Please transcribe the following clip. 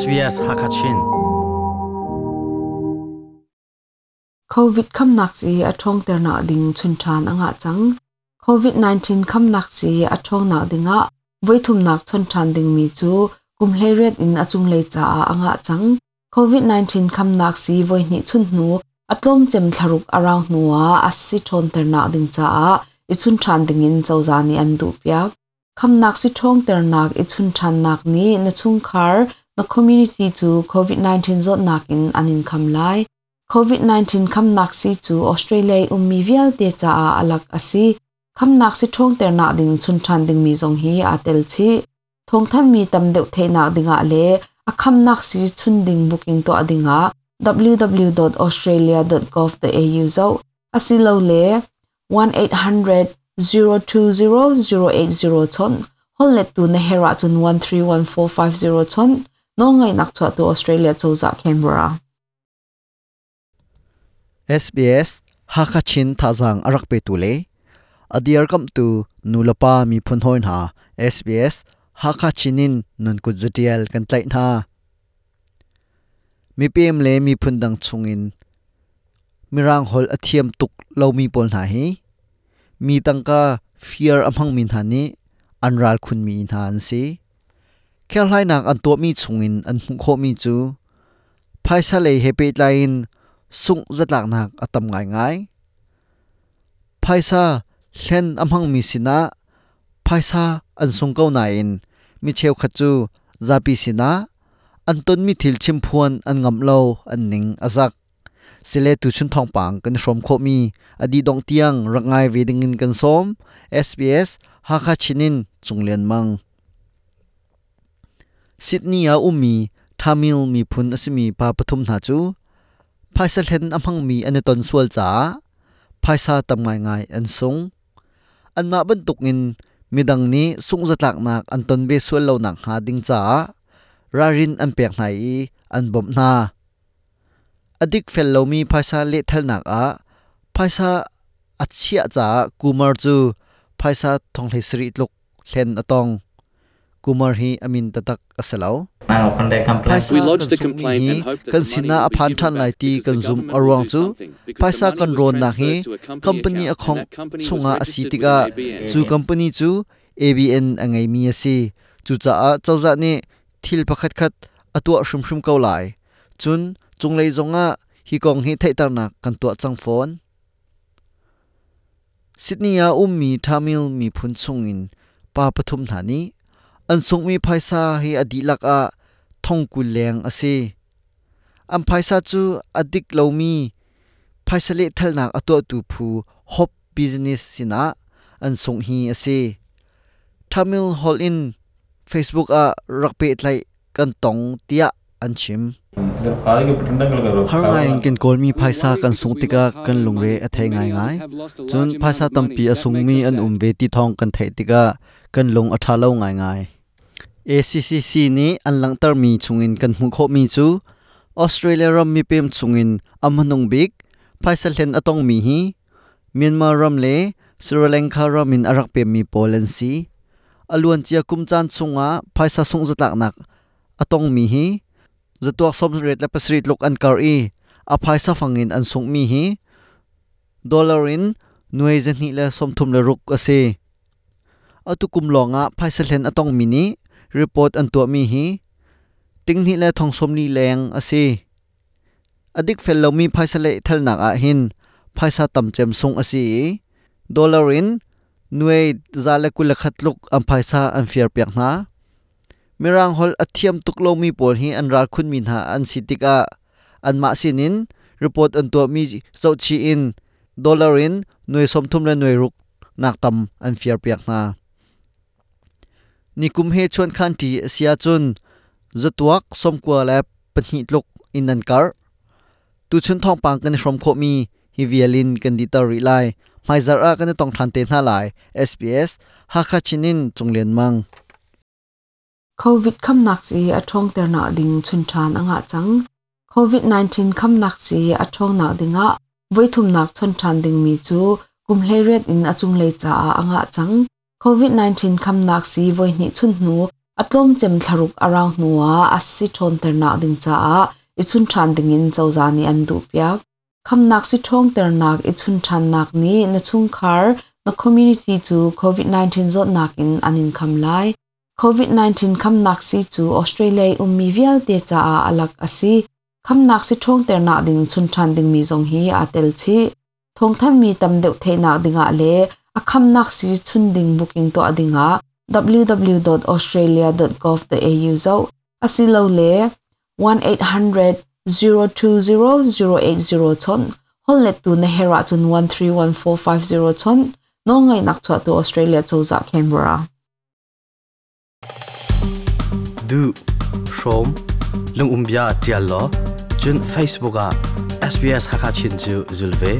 SBS Hakachin. COVID kam nach si a thong der na ding chun than anga chang COVID-19 kam nach si a thong na dinga voithum nak chun than ding mi chu kum hleret in achung lei cha anga chang COVID-19 kam nak si voi ni chun nu. Atlom chem tharuk around nuwa as si thon ter na ding cha a. Ichun than ding in chawza ni an du pyak kam nak si thong ter nak ichun than nak ni na chung khar a community chu COVID 19 zot nak in anin kham lai. COVID-19 kham nak si chu Australia ummi vial te cha a alak asi kham nak si thong ter na ding chun than ding mi zong hi tel chi. Thong than mi tam deuh the na dinga le. A kham nak si chun ding booking to adinga www.australia.gov.au zo. Asilo le. 1800 020 080 chon. Hollet tu na hera chun 131450 น้องไงนักชัวตัวออสเตรเลียโจจากแคนเบรา SBS ฮักชินท่าจังอารักไปตุเลอดีรกัมตูนูลปามีพนหอยหา SBS ฮักชินินนุนกุจุดียลกันไตนามีเพียมเลมีพุนดังชงอินมีร่างหอลอเทียมตุกเรามีปนหาฮีมีตังกา fear อมังมินหานี้อันรัลคุณมีอินหานสี khel hai nak an to mi chungin an kho mi chu. Phaisa le hepe line sung zatlak nak atam ngai ngai. Phaisa hlen amhang mi sina. Phaisa an sung kau na in. Mi cheu khachu zapi sina. An ton mi thil chim phuan an ngam lo an ning azak sile tu chun thong pang kan shom kho mi. Adi dong tiang rangai veding in kan som. Sbs ha kha chinin chunglen mang. Sydney a umi thamil mi phun asimi pa pathum na chu phaisa hlen amhang mi ane ton sual cha phaisa tam ngai ngai an sung an ma ban tukin midang ni sung zatlak nak an ton be sual lo nak ha ding cha rarin an pek nai an bom na adik fel lo mi phaisa le thal nak a phaisa achia cha kumar chu phaisa thong thei sri tluk hlen atong kumar hi amin tatak asalo complaint and hope that kan sina aphan than lai ti kan zum arwang chu paisa kan ron na hi company akhong chunga asitika chu company chu ABN angai mi asi chu cha a chawza ni thil pakhat khat atua shum shum ko lai. Chun chunglei zonga hi kong hi thei tar na kan tua chang phone. Sydney a ummi Tamil mi phun chungin pa pathum thani an sung mi phaisa hi adilak a thong ku leng ase. Am phaisa chu adik lomi, phaisa le thalnak ato tu phu hop business sina an sung hi ase. Tamil hall in Facebook a rakpe tlai kan tong tia an chim. Har ngai ken kol mi phaisa kan sung tika kan lungre a thai ngai ngai. Chun phaisa tampi asung mi an um ve ti thong kan thai tika kan lung a tha lo ngai ngai. ACCC ni an lang tar mi chungin kan hmu kho mi chu. Australia ram mi pem chungin amhanung big phaisa hlen atong mi hi. Myanmar ram le Sri Lanka ram in arak pem mi Poland si. Aluan chia kumchan chunga phaisa sung zatlak nak atong mi hi zatuak som ret la pasrit lok an kar i a phaisa fangin an sung mi hi dollar in nuai zen hi la som thum la ruk ase atu kum longa phaisa hlen atong mi ni report an to mi hi ting hi la thong som ni leng ase adik fel lo mi phaisa le thal nak a hin phaisa tam chem sung ase dollar in nuai zala kula khatluk am phaisa an fiar piak na mirang hol athiam tuklo mi pol hi an ral khun min ha an sitika an ma sinin report an to mi so chi in dollar in nuai som thum la nuai ruk nak tam an fiar piak na nikum he chuan khan ti sia chun zatuak som kwa la panhi tluk in an kar tu chun thong pang kan from kho mi hi vialin kan di tar ri lai mai zar a kan tong than te na lai sbs ha kha chinin chunglen mang covid kham nak si athong ter na ding chun than anga chang. Covid 19 kham nak si athong na dinga voithum nak chun than ding mi chu. Kum hlei ret in achung lei cha anga chang. Covid 19 kham nak si voi ni chun nu. Atlom chem tharuk around nuwa asi thon ter na ding cha i chun than ding in chau za ni an du pyak kham nak si thong ter nak i chun than nak ni. Na chung khar. Na community chu covid 19 zot nak in anin kham lai. COVID-19 kham nak si chu Australia um mi vial te cha a alak asi. Kham nak si thong ter na ding chun than ding mi zong hi a tel chi. Thong than mi tam deuh the na ding a le. A kham nak si chun ding booking to adinga www.australia.gov.au zo asilo le. 1800 020 080 ton hol le tu na hera chun 131450 ton no ngai nak chwa tu Australia choza Canberra. Du shom lung umbia chun facebook a sbs hakachin chu zulve